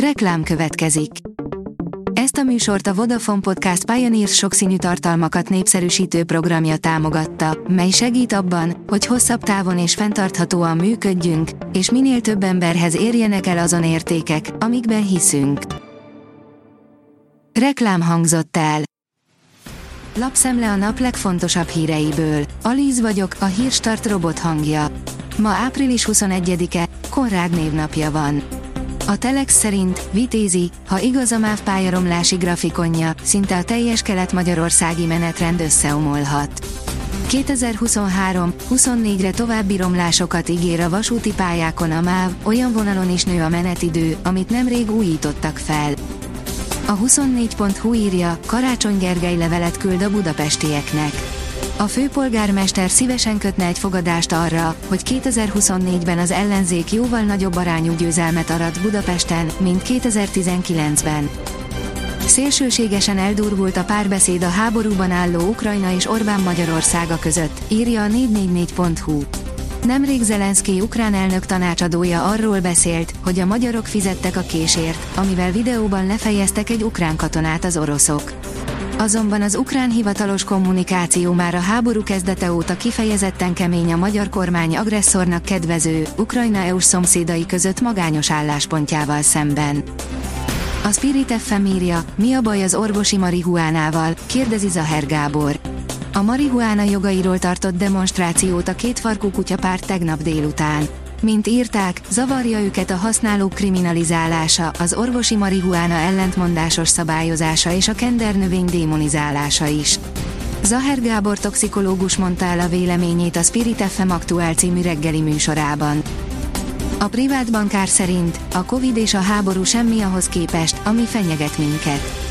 Reklám következik. Ezt a műsort a Vodafone Podcast Pioneers sokszínű tartalmakat népszerűsítő programja támogatta, mely segít abban, hogy hosszabb távon és fenntarthatóan működjünk, és minél több emberhez érjenek el azon értékek, amikben hiszünk. Reklám hangzott el. Lapszemle a nap legfontosabb híreiből. Alíz vagyok, a hírstart robot hangja. Ma április 21-e, Konrád névnapja van. A Telex szerint Vitézi, ha igaz a MÁV pályaromlási grafikonja, szinte a teljes kelet-magyarországi menetrend összeomolhat. 2023-24-re további romlásokat ígér a vasúti pályákon a MÁV, olyan vonalon is nő a menetidő, amit nemrég újítottak fel. A 24.hu írja, Karácsony Gergely levelet küld a budapestieknek. A főpolgármester szívesen kötne egy fogadást arra, hogy 2024-ben az ellenzék jóval nagyobb arányú győzelmet arat Budapesten, mint 2019-ben. Szélsőségesen eldurvult a párbeszéd a háborúban álló Ukrajna és Orbán Magyarországa között, írja a 444.hu. Nemrég Zelenszky ukrán elnök tanácsadója arról beszélt, hogy a magyarok fizettek a késért, amivel videóban lefejeztek egy ukrán katonát az oroszok. Azonban az ukrán hivatalos kommunikáció már a háború kezdete óta kifejezetten kemény a magyar kormány agresszornak kedvező, Ukrajna EU-s szomszédai között magányos álláspontjával szemben. A Spirit FM írja, mi a baj az orvosi marihuánával, kérdezi Zaher Gábor. A marihuána jogairól tartott demonstrációt a kétfarkú kutyapárt tegnap délután. Mint írták, zavarja őket a használók kriminalizálása, az orvosi marihuána ellentmondásos szabályozása és a kendernövény démonizálása is. Zaher Gábor toxikológus mondta el a véleményét a Spirit FM aktuál című reggeli műsorában. A privát bankár szerint a Covid és a háború semmi ahhoz képest, ami fenyeget minket.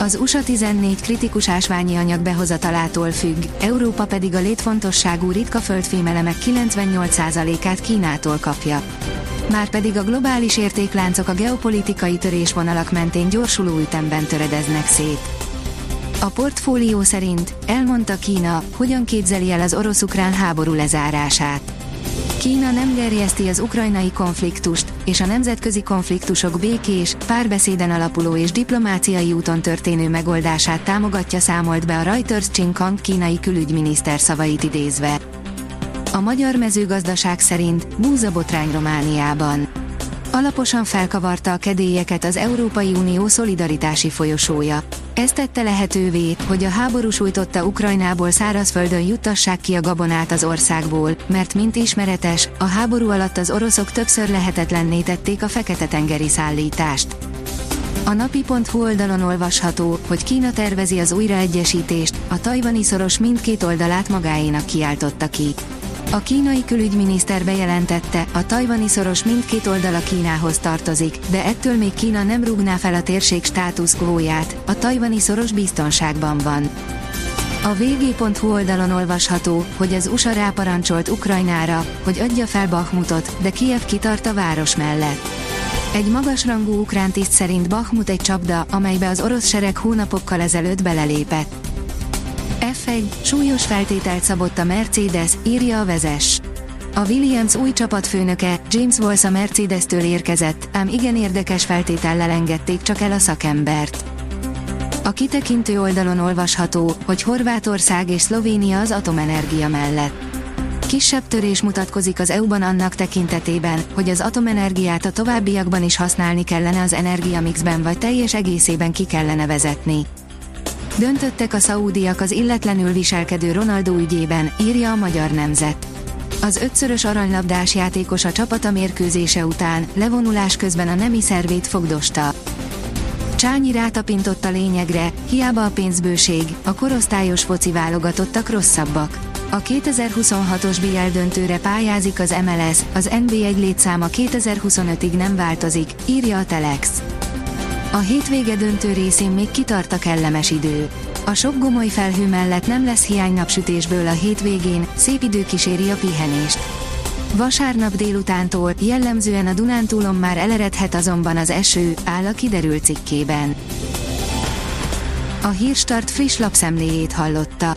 Az USA 14 kritikus ásványi anyag behozatalától függ, Európa pedig a létfontosságú ritka földfémelemek 98%-át Kínától kapja. Márpedig a globális értékláncok a geopolitikai törésvonalak mentén gyorsuló ütemben töredeznek szét. A portfólió szerint elmondta Kína, hogyan képzeli el az orosz-ukrán háború lezárását. Kína nem gerjeszti az ukrajnai konfliktust, és a nemzetközi konfliktusok békés, párbeszéden alapuló és diplomáciai úton történő megoldását támogatja számolt be a Reuters Csinkang kínai külügyminiszter szavait idézve. A magyar mezőgazdaság szerint búzabotrány Romániában. Alaposan felkavarta a kedélyeket az Európai Unió szolidaritási folyosója. Ez tette lehetővé, hogy a háború sújtotta Ukrajnából szárazföldön juttassák ki a gabonát az országból, mert mint ismeretes, a háború alatt az oroszok többször lehetetlenné tették a Fekete-tengeri szállítást. A napi.hu oldalon olvasható, hogy Kína tervezi az újraegyesítést, a tajvani szoros mindkét oldalát magáénak kiáltotta ki. A kínai külügyminiszter bejelentette, a tajvani szoros mindkét oldala Kínához tartozik, de ettől még Kína nem rúgná fel a térség státuszkvóját, a tajvani szoros biztonságban van. A vg.hu oldalon olvasható, hogy az USA ráparancsolt Ukrajnára, hogy adja fel Bakhmutot, de Kiev kitart a város mellett. Egy magasrangú ukrán tiszt szerint Bakhmut egy csapda, amelybe az orosz sereg hónapokkal ezelőtt belelépett. F1, súlyos feltételt szabott a Mercedes, írja a vezes. A Williams új csapatfőnöke, James Walsh a Mercedes-től érkezett, ám igen érdekes feltétellel engedték csak el a szakembert. A kitekintő oldalon olvasható, hogy Horvátország és Szlovénia az atomenergia mellett. Kisebb törés mutatkozik az EU-ban annak tekintetében, hogy az atomenergiát a továbbiakban is használni kellene az energiamixben vagy teljes egészében ki kellene vezetni. Döntöttek a szaúdiak az illetlenül viselkedő Ronaldo ügyében, írja a Magyar Nemzet. Az ötszörös aranylabdás játékos a csapata mérkőzése után, levonulás közben a nemi szervét fogdosta. Csányi rátapintott a lényegre, hiába a pénzbőség, a korosztályos foci válogatottak rosszabbak. A 2026-os BL döntőre pályázik az MLS, az NBA egy létszáma 2025-ig nem változik, írja a Telex. A hétvége döntő részén még kitart a kellemes idő. A sok gomoly felhő mellett nem lesz hiány napsütésből a hétvégén, szép idő kíséri a pihenést. Vasárnap délutántól jellemzően a Dunántúlon már eleredhet azonban az eső, áll a kiderült cikkében. A Hírstart friss lapszemléjét hallotta.